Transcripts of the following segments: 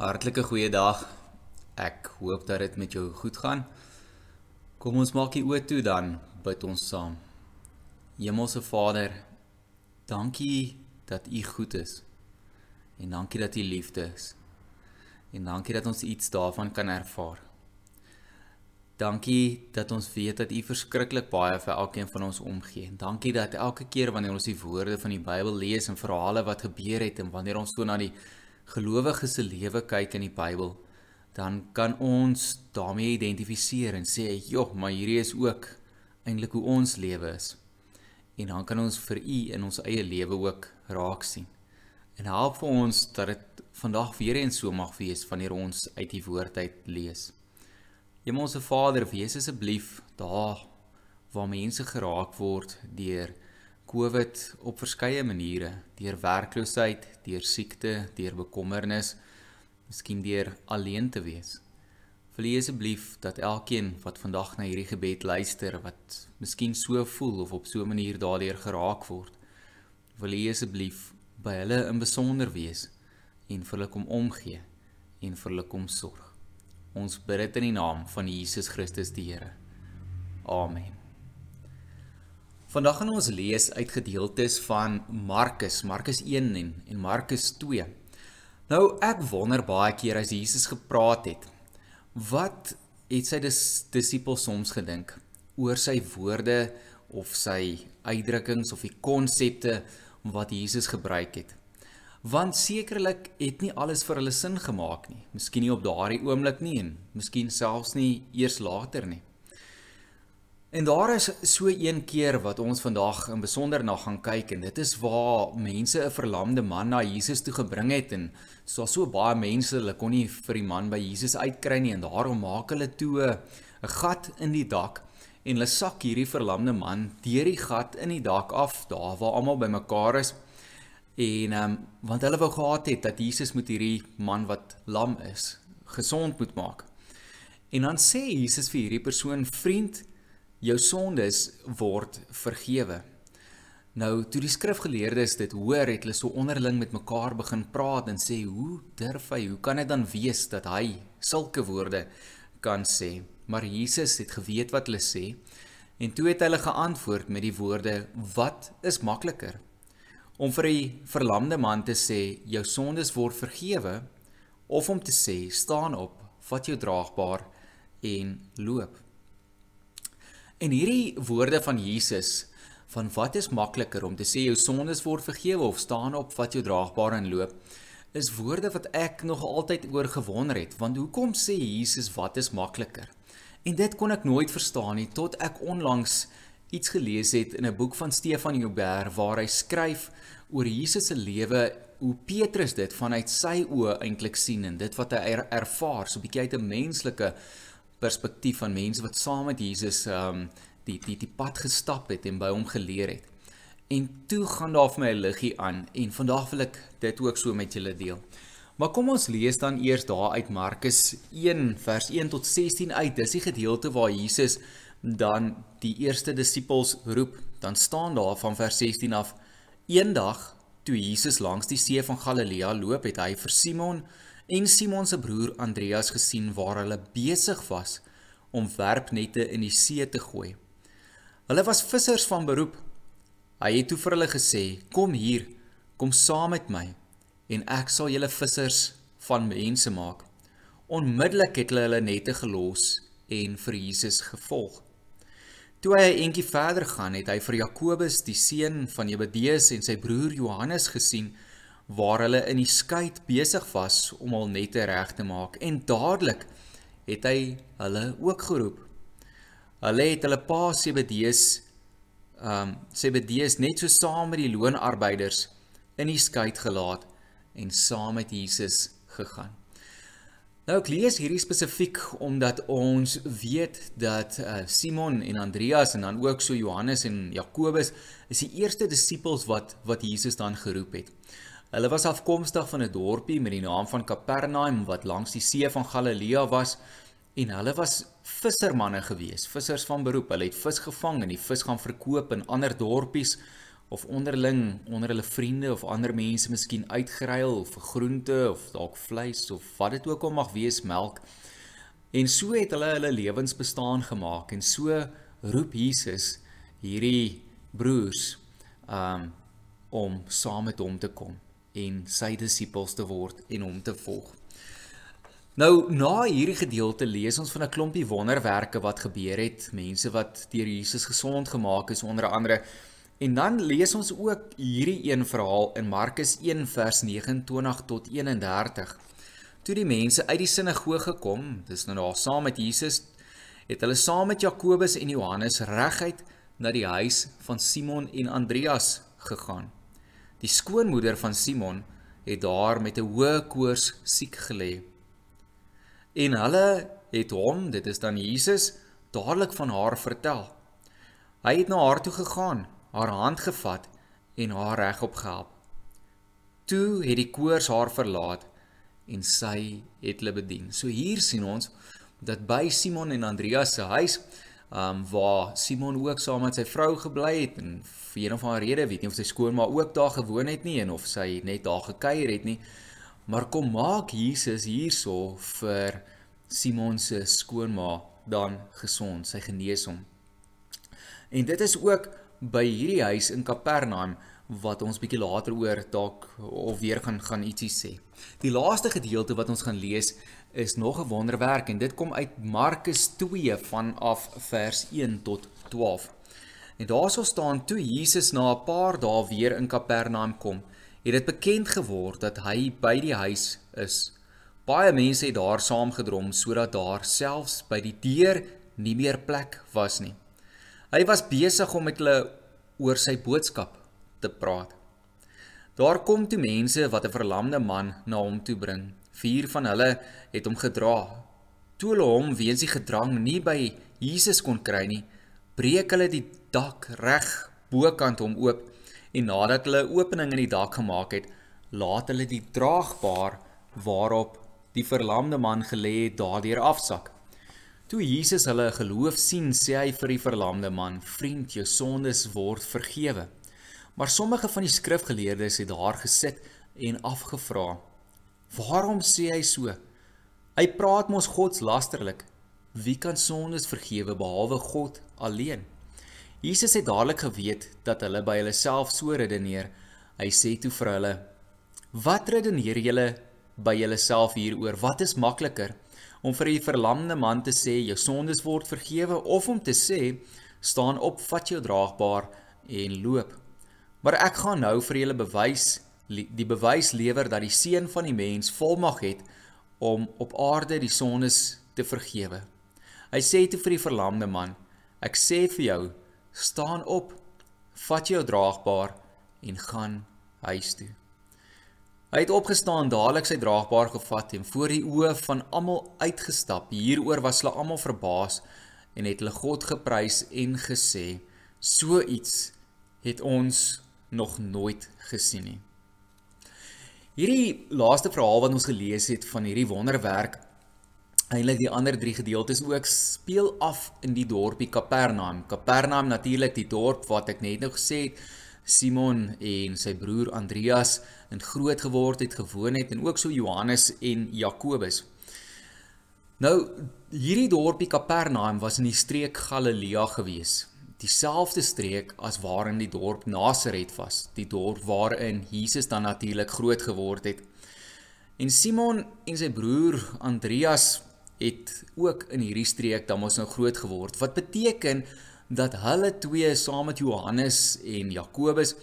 Hartlike goeiedag. Ek hoop dat dit met jou goed gaan. Kom ons maak die oë toe dan bid ons saam. Hemelse Vader, dankie dat U goed is. En dankie dat U liefde is. En dankie dat ons iets daarvan kan ervaar. Dankie dat ons weet dat U verskriklik baie vir elkeen van ons omgee. En dankie dat elke keer wanneer ons die woorde van die Bybel lees en verhale wat gebeur het en wanneer ons toe na die gelowiges se lewe kyk in die Bybel, dan kan ons daarmee identifiseer en sê, "Joh, maar hierdie is ook eintlik hoe ons lewe is." En dan kan ons vir U in ons eie lewe ook raak sien. En help vir ons dat dit vandag weer eens so mag wees wanneer ons uit die woord uit lees. Hemelse Vader, wees asseblief daar waar mense geraak word deur COVID op verskeie maniere, deur werkloosheid, deur siekte, deur bekommernis, miskien deur alleen te wees. Wil U asseblief dat elkeen wat vandag na hierdie gebed luister, wat miskien so voel of op so 'n manier daardeur geraak word, wil U asseblief by hulle in besonder wees en vir hulle kom omgee en vir hulle kom sorg. Ons bid dit in die naam van Jesus Christus die Here. Amen. Vandag gaan ons lees uit gedeeltes van Markus, Markus 1 en en Markus 2. Nou ek wonder baie keer as Jesus gepraat het, wat het sy dis, disippels soms gedink oor sy woorde of sy uitdrukkings of die konsepte wat Jesus gebruik het. Want sekerlik het nie alles vir hulle sin gemaak nie. Miskien nie op daardie oomblik nie en miskien selfs nie eers later nie. En daar is so een keer wat ons vandag in besonder na gaan kyk en dit is waar mense 'n verlamde man na Jesus toe gebring het en so so baie mense hulle kon nie vir die man by Jesus uitkry nie en daarom maak hulle toe 'n gat in die dak en hulle sak hierdie verlamde man deur die gat in die dak af daar waar almal bymekaar is en um, want hulle wou gehad het dat Jesus moet hierdie man wat lam is gesond moet maak. En dan sê Jesus vir hierdie persoon vriend jou sondes word vergewe. Nou toe die skrifgeleerdes dit hoor, het hulle so onderling met mekaar begin praat en sê, "Hoe durf hy? Hoe kan dit dan wees dat hy sulke woorde kan sê?" Maar Jesus het geweet wat hulle sê en toe het hulle geantwoord met die woorde, "Wat is makliker? Om vir 'n verlamde man te sê, "Jou sondes word vergewe," of om te sê, "Staan op, vat jou draagbaar en loop." En hierdie woorde van Jesus van wat is makliker om te sê jou sondes word vergewe of staan op wat jou draagbaar en loop is woorde wat ek nog altyd oor gewonder het want hoekom sê Jesus wat is makliker en dit kon ek nooit verstaan nie tot ek onlangs iets gelees het in 'n boek van Stefan Joubert waar hy skryf oor Jesus se lewe hoe Petrus dit vanuit sy oë eintlik sien en dit wat hy er, ervaar so 'n bietjie uit 'n menslike perspektief van mense wat saam met Jesus um die die die pad gestap het en by hom geleer het. En toe gaan daar vir my 'n liggie aan en vandag wil ek dit ook so met julle deel. Maar kom ons lees dan eers daar uit Markus 1 vers 1 tot 16 uit. Dis die gedeelte waar Jesus dan die eerste disippels roep. Dan staan daar van vers 16 af: Eendag toe Jesus langs die see van Galilea loop, het hy vir Simon en Simon se broer Andreas gesien waar hulle besig was om werpnette in die see te gooi. Hulle was vissers van beroep. Hy het toe vir hulle gesê: "Kom hier, kom saam met my en ek sal julle vissers van mense maak." Onmiddellik het hulle hulle nette gelos en vir Jesus gevolg. Toe hy 'n entjie verder gaan, het hy vir Jakobus, die seun van Jebedeus en sy broer Johannes gesien waar hulle in die skei besig was om al nette reg te maak en dadelik het hy hulle ook geroep. Hulle het hulle pa Sebedeus ehm um, Sebedeus net so saam met die loonarbeiders in die skei gelaat en saam met Jesus gegaan. Nou ek lees hierdie spesifiek omdat ons weet dat uh, Simon en Andreas en dan ook so Johannes en Jakobus is die eerste disippels wat wat Jesus dan geroep het. Hulle was afkomstig van 'n dorpie met die naam van Kapernaum wat langs die see van Galilea was en hulle was vissermanne gewees, vissers van beroep. Hulle het vis gevang en die vis gaan verkoop in ander dorpies of onderling onder hulle vriende of ander mense miskien uitgeruil vir groente of dalk vleis of wat dit ook al mag wees melk. En so het hulle hulle lewens bestaan gemaak en so roep Jesus hierdie broers um om saam met hom te kom en sy disippels te word en hom te volg. Nou na hierdie gedeelte lees ons van 'n klompie wonderwerke wat gebeur het, mense wat deur Jesus gesond gemaak is onder andere. En dan lees ons ook hierdie een verhaal in Markus 1 vers 29 tot 31. Toe die mense uit die sinagoge kom, dis nou daar saam met Jesus, het hulle saam met Jakobus en Johannes reguit na die huis van Simon en Andreas gegaan. Die skoonmoeder van Simon het daar met 'n hoë koors siek gelê. En hulle het hom, dit is dan Jesus, dadelik van haar vertel. Hy het na haar toe gegaan, haar hand gevat en haar regop gehelp. Toe het die koors haar verlaat en sy het hulle bedien. So hier sien ons dat by Simon en Andreas se huis, um waar Simon ook saam met sy vrou gebly het en vir een of ander rede, weet nie of sy skoonma ook daar gewoon het nie en of sy net daar gekuier het nie, Maar kom maak Jesus hierso vir Simon se skoonma dan gesond, sy genees hom. En dit is ook by hierdie huis in Kapernaum wat ons bietjie later oor dalk of weer gaan gaan ietsie sê. Die laaste gedeelte wat ons gaan lees is nog 'n wonderwerk en dit kom uit Markus 2 vanaf vers 1 tot 12. En daarso staan toe Jesus na 'n paar dae weer in Kapernaum kom, het dit bekend geword dat hy by die huis is. Baie mense het daar saamgedrom sodat daar selfs by die deur nie meer plek was nie. Hy was besig om met hulle oor sy boodskap te praat. Daar kom toe mense wat 'n verlamde man na hom toe bring. Vier van hulle het hom gedra. Toe hulle hom weens die gedrang nie by Jesus kon kry nie, breek hulle die dak reg bokant hom oop en nadat hulle 'n opening in die dak gemaak het, laat hulle die draagbaar waarop die verlamde man gelê het daardeur afsak. Toe Jesus hulle geloof sien, sê hy vir die verlamde man: "Vriend, jou sondes word vergewe." Maar sommige van die skrifgeleerdes het daar gesit en afgevra: "Waarom sê hy so? Hy praat mos godslasterlik. Wie kan sondes vergewe behalwe God alleen?" Jesus het dadelik geweet dat hulle by hulle self so redeneer. Hy sê toe vir hulle: "Wat redeneer julle by julleself hieroor? Wat is makliker om vir 'n verlamde man te sê jou sondes word vergewe of om te sê staan op, vat jou draagbaar en loop?" Maar ek gaan nou vir julle bewys die bewys lewer dat die seun van die mens volmag het om op aarde die sondes te vergewe. Hy sê toe vir die verlamde man: "Ek sê vir jou, staan op, vat jou draagbaar en gaan huis toe. Hy het opgestaan, dadelik sy draagbaar gevat en voor die oë van almal uitgestap. Hieroor was hulle almal verbaas en het hulle God geprys en gesê: "So iets het ons nog nooit gesien nie." Hierdie laaste verhaal wat ons gelees het van hierdie wonderwerk Eilik die ander drie gedeeltes ook speel af in die dorpie Kapernaum. Kapernaum natuurlik die dorp wat ek net nou gesê het Simon en sy broer Andreas in groot geword het, gewoon het en ook so Johannes en Jakobus. Nou hierdie dorpie Kapernaum was in die streek Galilea gewees. Dieselfde streek as waarin die dorp Nasaret was, die dorp waarin Jesus dan natuurlik groot geword het. En Simon en sy broer Andreas het ook in hierdie streek dan mos nou groot geword. Wat beteken dat hulle twee saam met Johannes en Jakobus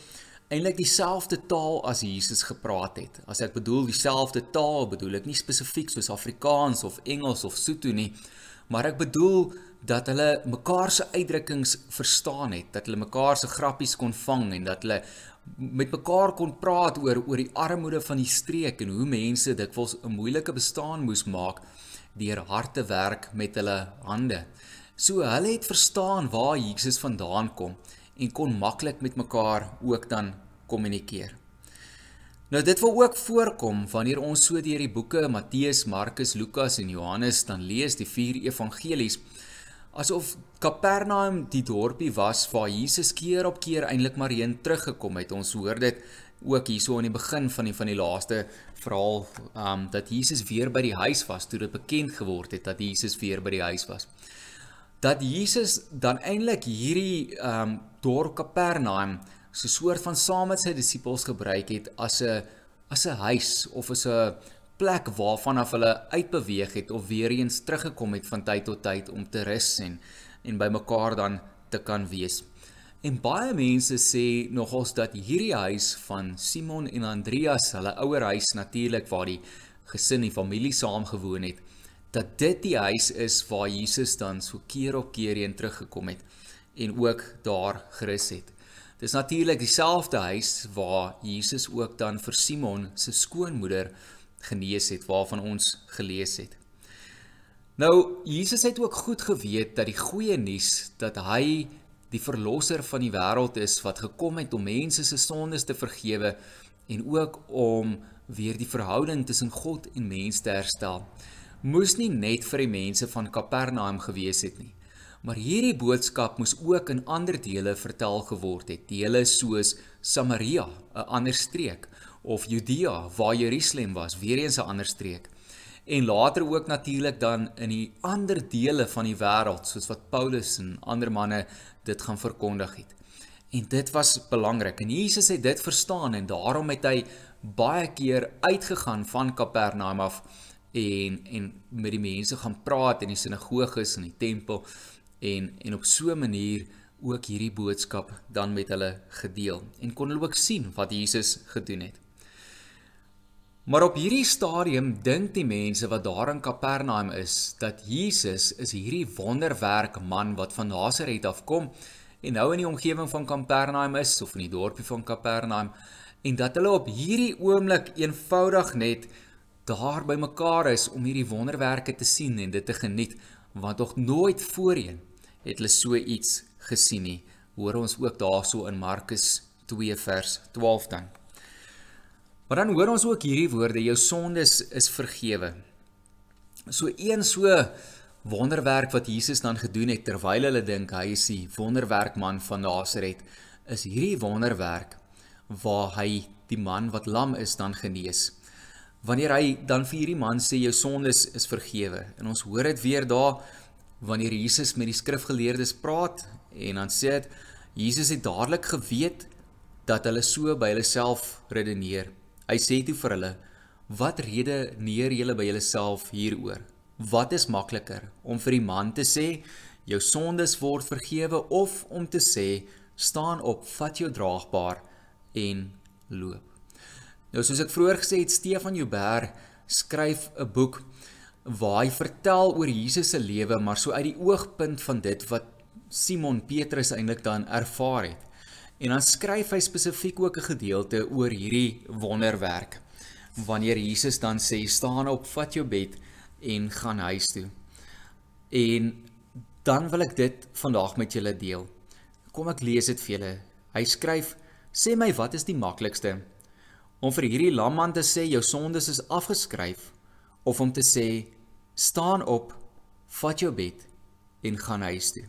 eintlik dieselfde taal as Jesus gepraat het. As ek bedoel dieselfde taal, bedoel ek nie spesifiek soos Afrikaans of Engels of Sotho nie, maar ek bedoel dat hulle mekaar se uitdrukkings verstaan het, dat hulle mekaar se grappies kon vang en dat hulle met mekaar kon praat oor oor die armoede van die streek en hoe mense dikwels 'n moeilike bestaan moes maak deur harte werk met hulle hande. So hulle het verstaan waar Jesus vandaan kom en kon maklik met mekaar ook dan kommunikeer. Nou dit wil ook voorkom wanneer ons so deur die boeke Matteus, Markus, Lukas en Johannes dan lees die vier evangelies. Asof Kapernaum die dorpie was waar Jesus keer op keer eintlik maar heen teruggekom het. Ons hoor dit ook hierso aan die begin van die van die laaste verhaal um dat Jesus weer by die huis was toe dit bekend geword het dat Jesus weer by die huis was. Dat Jesus dan eintlik hierdie um dorp Kapernaum so 'n soort van saam met sy disippels gebruik het as 'n as 'n huis of as 'n plek waarvan af hulle uitbeweeg het of weer eens teruggekom het van tyd tot tyd om te rus en en by mekaar dan te kan wees. En baie mense sê nogals dat hierdie huis van Simon en Andreas, hulle ouer huis natuurlik waar die gesin en familie saam gewoon het, dat dit die huis is waar Jesus dan so keer op keer heen teruggekom het en ook daar gerus het. Dis natuurlik dieselfde huis waar Jesus ook dan vir Simon se skoonmoeder genees het waarvan ons gelees het. Nou Jesus het ook goed geweet dat die goeie nuus dat hy die verlosser van die wêreld is wat gekom het om mense se sondes te vergewe en ook om weer die verhouding tussen God en mens te herstel. Moes nie net vir die mense van Kapernaum gewees het nie. Maar hierdie boodskap moes ook in ander dele vertel geword het, dele soos Samaria, 'n ander streek, of Judea waar Jerusalem was, weer eens 'n ander streek. En later ook natuurlik dan in die ander dele van die wêreld soos wat Paulus en ander manne dit gaan verkondig het. En dit was belangrik. En Jesus het dit verstaan en daarom het hy baie keer uitgegaan van Kapernaum af en en met die mense gaan praat in die sinagoges en die tempel en en op so 'n manier ook hierdie boodskap dan met hulle gedeel en kon hulle ook sien wat Jesus gedoen het. Maar op hierdie stadium dink die mense wat daar in Kapernaum is dat Jesus is hierdie wonderwerk man wat van Nasaret afkom en nou in die omgewing van Kapernaum is of in die dorpie van Kapernaum en dat hulle op hierdie oomblik eenvoudig net daar by mekaar is om hierdie wonderwerke te sien en dit te geniet want tog nooit voorheen het hulle so iets gesien nie. Hoor ons ook daarso in Markus 2 vers 12 dan. Maar dan hoor ons ook hierdie woorde, jou sondes is vergewe. So een so wonderwerk wat Jesus dan gedoen het terwyl hulle dink hy is die wonderwerkman van Nasaret, is hierdie wonderwerk waar hy die man wat lam is dan genees. Wanneer hy dan vir hierdie man sê jou sondes is vergewe. En ons hoor dit weer daar wanneer Jesus met die skrifgeleerdes praat en dan sê dit Jesus het dadelik geweet dat hulle so by hulle self redeneer. Hy sê toe vir hulle: "Wat rede neer julle by julleself hieroor? Wat is makliker om vir die man te sê: Jou sondes word vergewe of om te sê: Staan op, vat jou draagbaar en loop." Nou soos ek vroeër gesê het, Stefan Joubert skryf 'n boek waar hy vertel oor Jesus se lewe, maar so uit die oogpunt van dit wat Simon Petrus eintlik dan ervaar het. En dan skryf hy spesifiek ook 'n gedeelte oor hierdie wonderwerk. Wanneer Jesus dan sê staan op, vat jou bed en gaan huis toe. En dan wil ek dit vandag met julle deel. Kom ek lees dit vir julle. Hy skryf: "Sê my, wat is die maklikste? Om vir hierdie lamman te sê jou sondes is afgeskryf of om te sê staan op, vat jou bed en gaan huis toe?"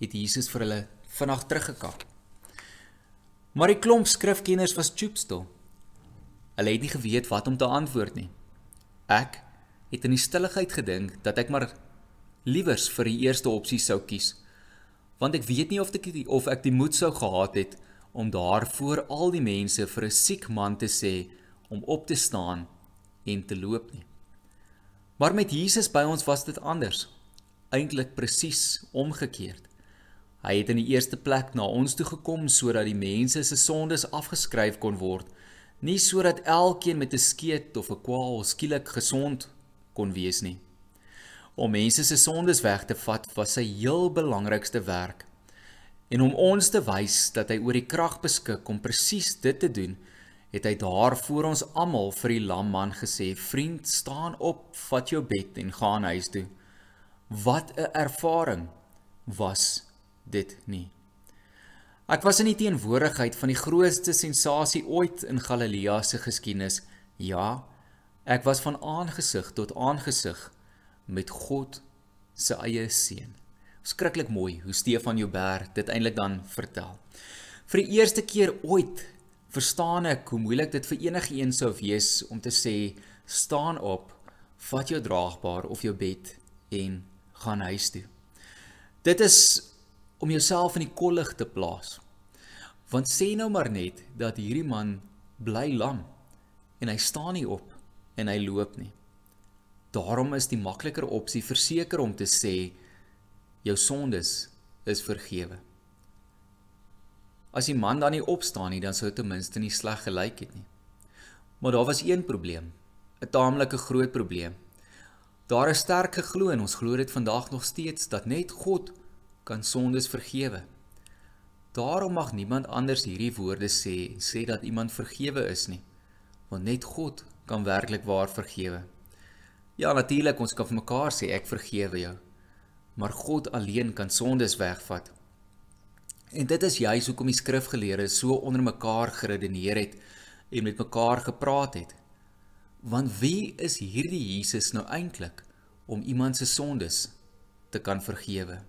Het Jesus vir hulle vanaand teruggekap. Maar die klomp skrifkenners was choopstil. Hulle het nie geweet wat om te antwoord nie. Ek het in die stilligheid gedink dat ek maar liewers vir die eerste opsie sou kies, want ek weet nie of ek die, of ek die moed sou gehad het om daar voor al die mense vir 'n siek man te sê om op te staan en te loop nie. Maar met Jesus by ons was dit anders. Eintlik presies omgekeerd. Hy het in die eerste plek na ons toe gekom sodat die mense se sondes afgeskryf kon word, nie sodat elkeen met 'n skeet of 'n kwaal skielik gesond kon wees nie. Om mense se sondes weg te vat was sy heel belangrikste werk. En om ons te wys dat hy oor die krag beskik om presies dit te doen, het hy daar voor ons almal vir die lam man gesê: "Vriend, staan op, vat jou bed en gaan huis toe." Wat 'n ervaring was dit nie. Ek was in die teenwoordigheid van die grootste sensasie ooit in Galilea se geskiedenis. Ja, ek was van aangesig tot aangesig met God se eie seun. skrikkelik mooi hoe Stefan Joubert dit eintlik dan vertel. Vir die eerste keer ooit verstaan ek hoe moeilik dit vir enigiemand sou wees om te sê staan op, vat jou draagbaar of jou bed en gaan huis toe. Dit is om jouself in die kollig te plaas. Want sê nou maar net dat hierdie man bly lam en hy staan nie op en hy loop nie. Daarom is die makliker opsie verseker om te sê jou sondes is vergewe. As die man dan nie opstaan nie, dan sou ten minste nie sleg gelyk het nie. Maar daar was een probleem, 'n taamlike groot probleem. Daar is sterk geglo en ons glo dit vandag nog steeds dat net God kan sondes vergewe. Daarom mag niemand anders hierdie woorde sê en sê dat iemand vergewe is nie, want net God kan werklik waar vergewe. Ja, natuurlik ons kan vir mekaar sê ek vergewe jou, maar God alleen kan sondes wegvat. En dit is juis hoekom die skrifgeleerdes so onder mekaar geredeneer het en met mekaar gepraat het. Want wie is hierdie Jesus nou eintlik om iemand se sondes te kan vergewe?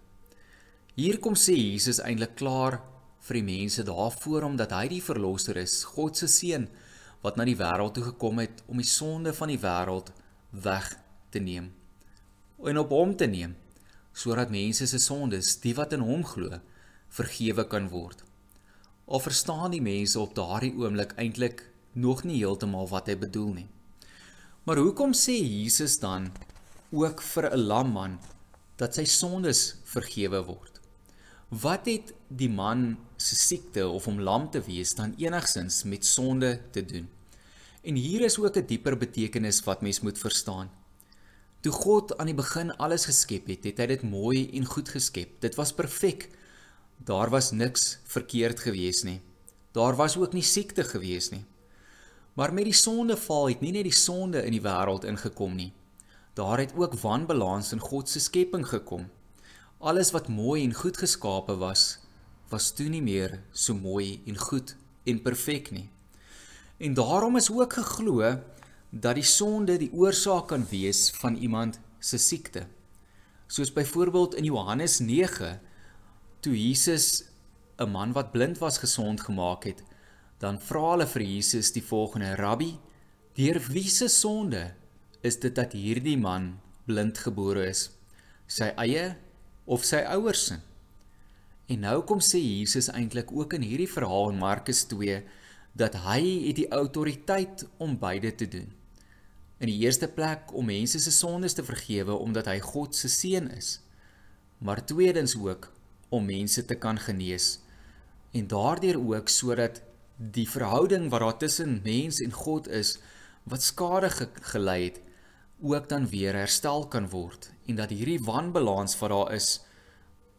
Hier kom sê Jesus eintlik klaar vir die mense daarvoor omdat hy die verlosser is, God se seun wat na die wêreld toe gekom het om die sonde van die wêreld weg te neem en op hom te neem sodat mense se sondes, die wat in hom glo, vergewe kan word. Al verstaan die mense op daardie oomblik eintlik nog nie heeltemal wat hy bedoel nie. Maar hoekom sê Jesus dan ook vir 'n lam man dat sy sondes vergewe word? Wat het die man se siekte of om lam te wees dan enigsins met sonde te doen? En hier is ook 'n dieper betekenis wat mens moet verstaan. Toe God aan die begin alles geskep het, het hy dit mooi en goed geskep. Dit was perfek. Daar was niks verkeerd gewees nie. Daar was ook nie siekte gewees nie. Maar met die sondeval het nie net die sonde in die wêreld ingekom nie. Daar het ook wanbalans in God se skepping gekom. Alles wat mooi en goed geskape was, was toe nie meer so mooi en goed en perfek nie. En daarom is ook geglo dat die sonde die oorsaak kan wees van iemand se siekte. Soos byvoorbeeld in Johannes 9 toe Jesus 'n man wat blind was gesond gemaak het, dan vra hulle vir Jesus die volgende: "Rabbi, deur wie se sonde is dit dat hierdie man blind gebore is? Sy eie of sy ouers se. En nou kom sê Jesus eintlik ook in hierdie verhaal in Markus 2 dat hy het die autoriteit om beide te doen. In die eerste plek om mense se sondes te vergewe omdat hy God se seun is. Maar tweedens ook om mense te kan genees en daardeur ook sodat die verhouding wat daar tussen mens en God is wat skade ge gelei het ook dan weer herstel kan word en dat hierdie wanbalans wat daar is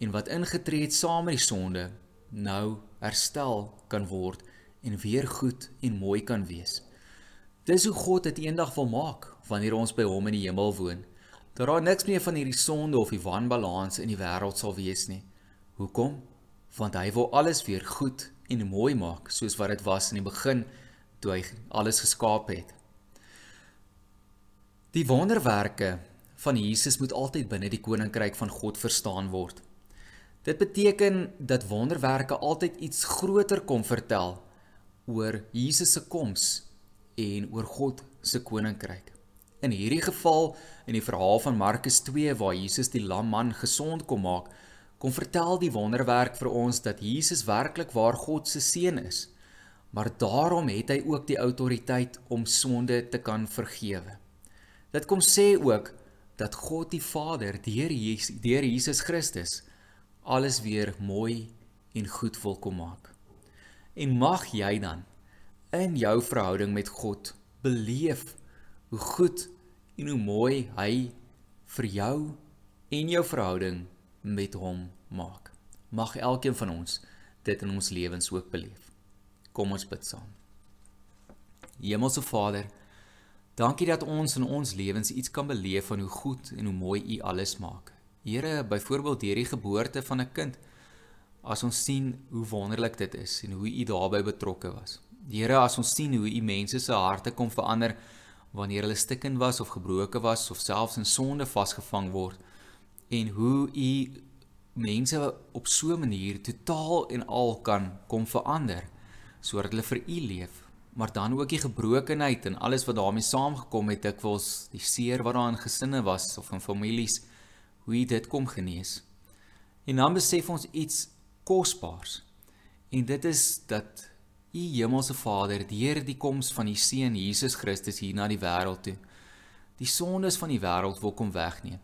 en wat ingetree het saam met die sonde nou herstel kan word en weer goed en mooi kan wees. Dis hoe God dit eendag wil maak wanneer ons by hom in die hemel woon. Dat daar niks meer van hierdie sonde of die wanbalans in die wêreld sal wees nie. Hoekom? Want hy wil alles weer goed en mooi maak soos wat dit was in die begin toe hy alles geskaap het. Die wonderwerke van Jesus moet altyd binne die koninkryk van God verstaan word. Dit beteken dat wonderwerke altyd iets groter kom vertel oor Jesus se koms en oor God se koninkryk. In hierdie geval in die verhaal van Markus 2 waar Jesus die lam man gesond kom maak, kom vertel die wonderwerk vir ons dat Jesus werklik waar God se seun is. Maar daarom het hy ook die autoriteit om sonde te kan vergewe. Dit kom sê ook dat God die Vader deur Jesus, deur Jesus Christus alles weer mooi en goed wil kom maak. En mag jy dan in jou verhouding met God beleef hoe goed en hoe mooi hy vir jou en jou verhouding met hom maak. Mag elkeen van ons dit in ons lewens ook beleef. Kom ons bid saam. Hemelse Vader, Dankie dat ons in ons lewens iets kan beleef van hoe goed en hoe mooi U alles maak. Here, byvoorbeeld hierdie geboorte van 'n kind, as ons sien hoe wonderlik dit is en hoe U daarbey betrokke was. Here, as ons sien hoe U mense se harte kom verander wanneer hulle stikkend was of gebroken was of selfs in sonde vasgevang word en hoe U mense op so 'n manier totaal en al kan kom verander sodat hulle vir U leef, maar dan ook die gebrokenheid en alles wat daarmee saamgekom het, dikwels die seer wat daar in gesinne was of in families, hoe dit kom genees. En dan besef ons iets kosbaars. En dit is dat U Hemelse Vader deur die koms van U seun Jesus Christus hier na die wêreld toe die sondes van die wêreld wil kom wegneem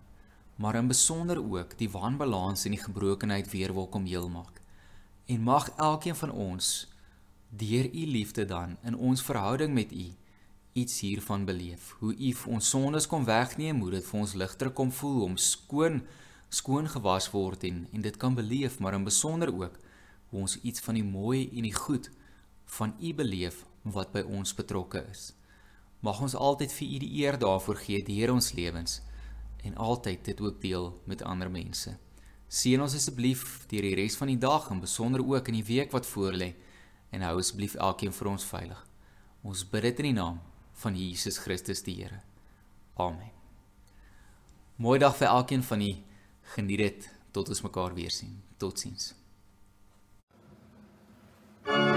maar in besonder ook die wanbalans en die gebrokenheid weer wil kom heel maak. En mag elkeen van ons deur u liefde dan in ons verhouding met u iets hiervan beleef. Hoe u ons sondes kom wegneem, hoe dit vir ons ligter kom voel om skoon skoon gewas word en en dit kan beleef, maar in besonder ook hoe ons iets van die mooi en die goed van u beleef wat by ons betrokke is. Mag ons altyd vir u die eer daarvoor gee deur ons lewens en altyd dit ook deel met ander mense. Seën ons asseblief deur die res van die dag en besonder ook in die week wat voorlê en hou asseblief elkeen vir ons veilig. Ons bid dit in die naam van Jesus Christus die Here. Amen. Mooi dag vir elkeen van u. Geniet dit tot ons mekaar weer sien. Totsiens. thank you